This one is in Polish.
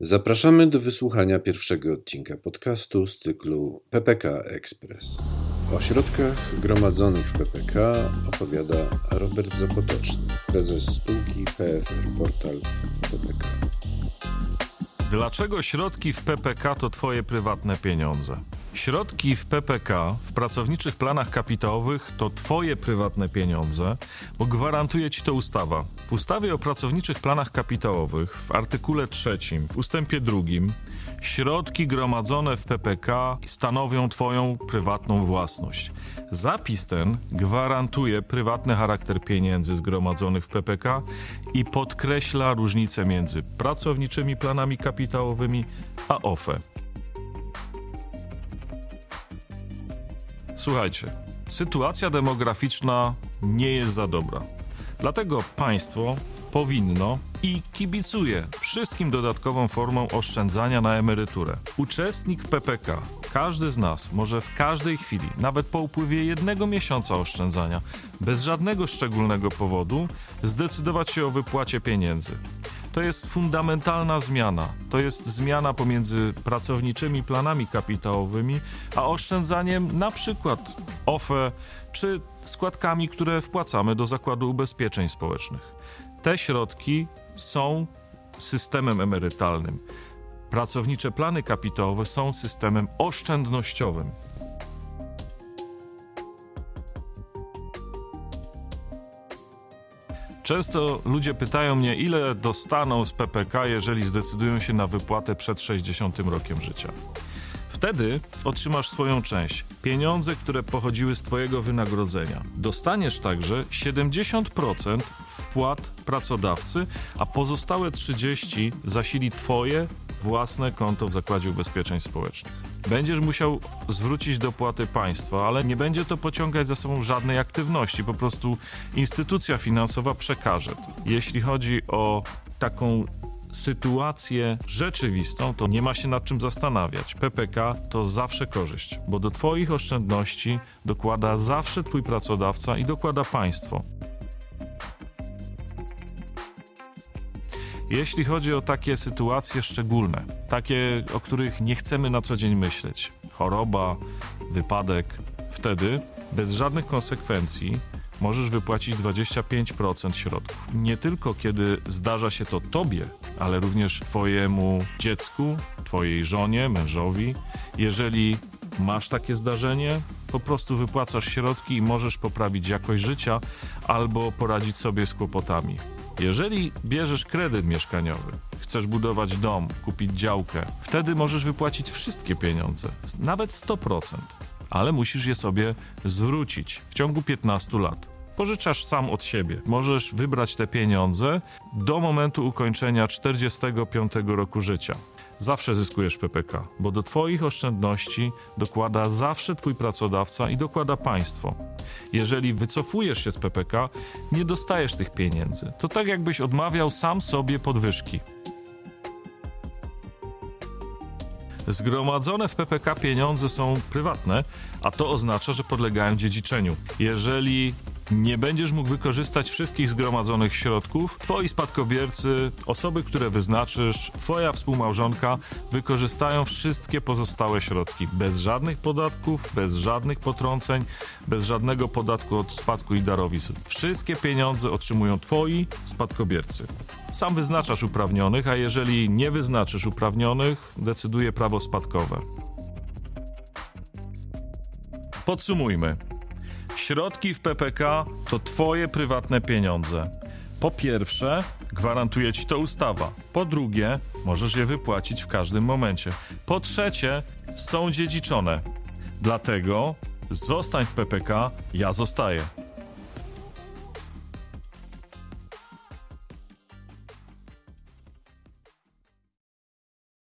Zapraszamy do wysłuchania pierwszego odcinka podcastu z cyklu PPK Express. O środkach gromadzonych w PPK opowiada Robert Zapotoczny, prezes spółki PFR Portal PPK. Dlaczego środki w PPK to Twoje prywatne pieniądze? Środki w PPK, w pracowniczych planach kapitałowych, to Twoje prywatne pieniądze, bo gwarantuje Ci to ustawa. W ustawie o pracowniczych planach kapitałowych, w artykule trzecim, w ustępie drugim, środki gromadzone w PPK stanowią Twoją prywatną własność. Zapis ten gwarantuje prywatny charakter pieniędzy zgromadzonych w PPK i podkreśla różnicę między pracowniczymi planami kapitałowymi a OFE. Słuchajcie, sytuacja demograficzna nie jest za dobra. Dlatego państwo powinno i kibicuje wszystkim dodatkową formą oszczędzania na emeryturę. Uczestnik PPK, każdy z nas może w każdej chwili, nawet po upływie jednego miesiąca oszczędzania, bez żadnego szczególnego powodu, zdecydować się o wypłacie pieniędzy. To jest fundamentalna zmiana. To jest zmiana pomiędzy pracowniczymi planami kapitałowymi, a oszczędzaniem na przykład w OFE czy składkami, które wpłacamy do Zakładu Ubezpieczeń Społecznych. Te środki są systemem emerytalnym. Pracownicze plany kapitałowe są systemem oszczędnościowym. Często ludzie pytają mnie, ile dostaną z PPK, jeżeli zdecydują się na wypłatę przed 60 rokiem życia. Wtedy otrzymasz swoją część pieniądze, które pochodziły z Twojego wynagrodzenia. Dostaniesz także 70% wpłat pracodawcy, a pozostałe 30% zasili Twoje własne konto w Zakładzie Ubezpieczeń Społecznych. Będziesz musiał zwrócić dopłaty państwa, ale nie będzie to pociągać za sobą żadnej aktywności, po prostu instytucja finansowa przekaże. Jeśli chodzi o taką sytuację rzeczywistą, to nie ma się nad czym zastanawiać. PPK to zawsze korzyść, bo do Twoich oszczędności dokłada zawsze Twój pracodawca i dokłada państwo. Jeśli chodzi o takie sytuacje szczególne, takie, o których nie chcemy na co dzień myśleć, choroba, wypadek, wtedy bez żadnych konsekwencji możesz wypłacić 25% środków. Nie tylko kiedy zdarza się to tobie, ale również twojemu dziecku, twojej żonie, mężowi. Jeżeli masz takie zdarzenie, po prostu wypłacasz środki i możesz poprawić jakość życia albo poradzić sobie z kłopotami. Jeżeli bierzesz kredyt mieszkaniowy, chcesz budować dom, kupić działkę, wtedy możesz wypłacić wszystkie pieniądze, nawet 100%, ale musisz je sobie zwrócić w ciągu 15 lat. Pożyczasz sam od siebie. Możesz wybrać te pieniądze do momentu ukończenia 45 roku życia zawsze zyskujesz PPK, bo do Twoich oszczędności dokłada zawsze Twój pracodawca i dokłada państwo. Jeżeli wycofujesz się z PPK, nie dostajesz tych pieniędzy. To tak jakbyś odmawiał sam sobie podwyżki. Zgromadzone w PPK pieniądze są prywatne, a to oznacza, że podlegają dziedziczeniu. Jeżeli nie będziesz mógł wykorzystać wszystkich zgromadzonych środków. Twoi spadkobiercy, osoby, które wyznaczysz, twoja współmałżonka wykorzystają wszystkie pozostałe środki bez żadnych podatków, bez żadnych potrąceń, bez żadnego podatku od spadku i darowizn. Wszystkie pieniądze otrzymują twoi spadkobiercy. Sam wyznaczasz uprawnionych, a jeżeli nie wyznaczysz uprawnionych, decyduje prawo spadkowe. Podsumujmy. Środki w PPK to Twoje prywatne pieniądze. Po pierwsze, gwarantuje Ci to ustawa. Po drugie, możesz je wypłacić w każdym momencie. Po trzecie, są dziedziczone. Dlatego zostań w PPK, ja zostaję.